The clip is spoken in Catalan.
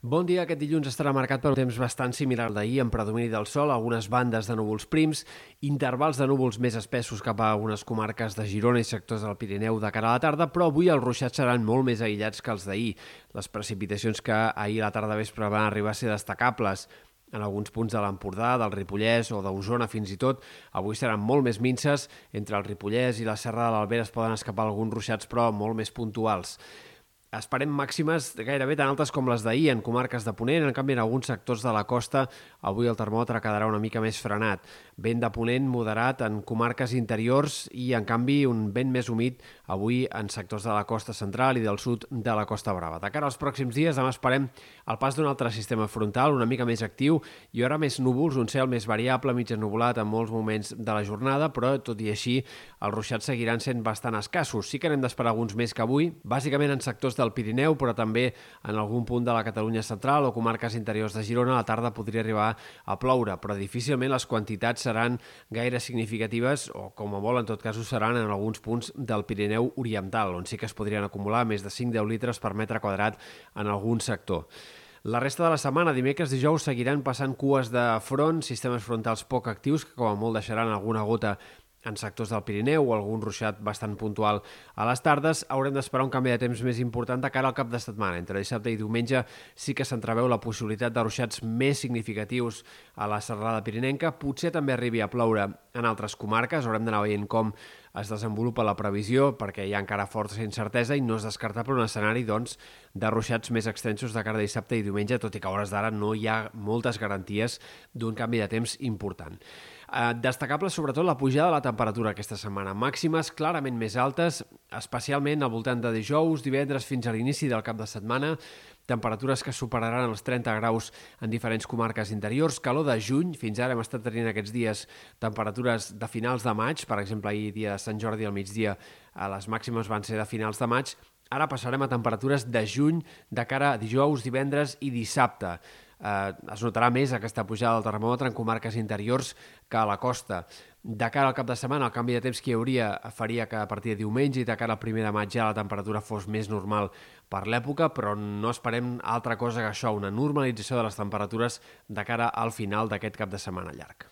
Bon dia. Aquest dilluns estarà marcat per un temps bastant similar d'ahir, amb predomini del sol, algunes bandes de núvols prims, intervals de núvols més espessos cap a algunes comarques de Girona i sectors del Pirineu de cara a la tarda, però avui els ruixats seran molt més aïllats que els d'ahir. Les precipitacions que ahir a la tarda vespre van arribar a ser destacables en alguns punts de l'Empordà, del Ripollès o d'Osona fins i tot, avui seran molt més minces. Entre el Ripollès i la Serra de l'Albera es poden escapar alguns ruixats, però molt més puntuals. Esperem màximes gairebé tan altes com les d'ahir en comarques de Ponent. En canvi, en alguns sectors de la costa, avui el termòmetre quedarà una mica més frenat. Vent de Ponent moderat en comarques interiors i, en canvi, un vent més humit avui en sectors de la costa central i del sud de la Costa Brava. De cara als pròxims dies, demà esperem el pas d'un altre sistema frontal, una mica més actiu, i ara més núvols, un cel més variable, mig ennubulat en molts moments de la jornada, però, tot i així, els ruixats seguiran sent bastant escassos. Sí que n'hem d'esperar alguns més que avui, bàsicament en sectors del Pirineu, però també en algun punt de la Catalunya central o comarques interiors de Girona, a la tarda podria arribar a ploure, però difícilment les quantitats seran gaire significatives o, com a molt, en tot cas, ho seran en alguns punts del Pirineu Oriental, on sí que es podrien acumular més de 5-10 litres per metre quadrat en algun sector. La resta de la setmana, dimecres, dijous, seguiran passant cues de front, sistemes frontals poc actius, que com a molt deixaran alguna gota en sectors del Pirineu o algun ruixat bastant puntual a les tardes, haurem d'esperar un canvi de temps més important de cara al cap de setmana. Entre dissabte i diumenge sí que s'entreveu la possibilitat de ruixats més significatius a la serrada pirinenca. Potser també arribi a ploure en altres comarques. Haurem d'anar veient com es desenvolupa la previsió perquè hi ha encara força incertesa i no és descartable un escenari doncs, de ruixats més extensos de cara a dissabte i diumenge, tot i que a hores d'ara no hi ha moltes garanties d'un canvi de temps important. Eh, destacable sobretot la pujada de la temperatura aquesta setmana. Màximes clarament més altes, especialment al voltant de dijous, divendres fins a l'inici del cap de setmana, temperatures que superaran els 30 graus en diferents comarques interiors, calor de juny, fins ara hem estat tenint aquests dies temperatures de finals de maig, per exemple ahir dia de Sant Jordi al migdia a les màximes van ser de finals de maig, ara passarem a temperatures de juny de cara a dijous, divendres i dissabte eh, es notarà més aquesta pujada del termòmetre en comarques interiors que a la costa. De cara al cap de setmana, el canvi de temps que hi hauria faria que a partir de diumenge i de cara al primer de maig ja la temperatura fos més normal per l'època, però no esperem altra cosa que això, una normalització de les temperatures de cara al final d'aquest cap de setmana llarg.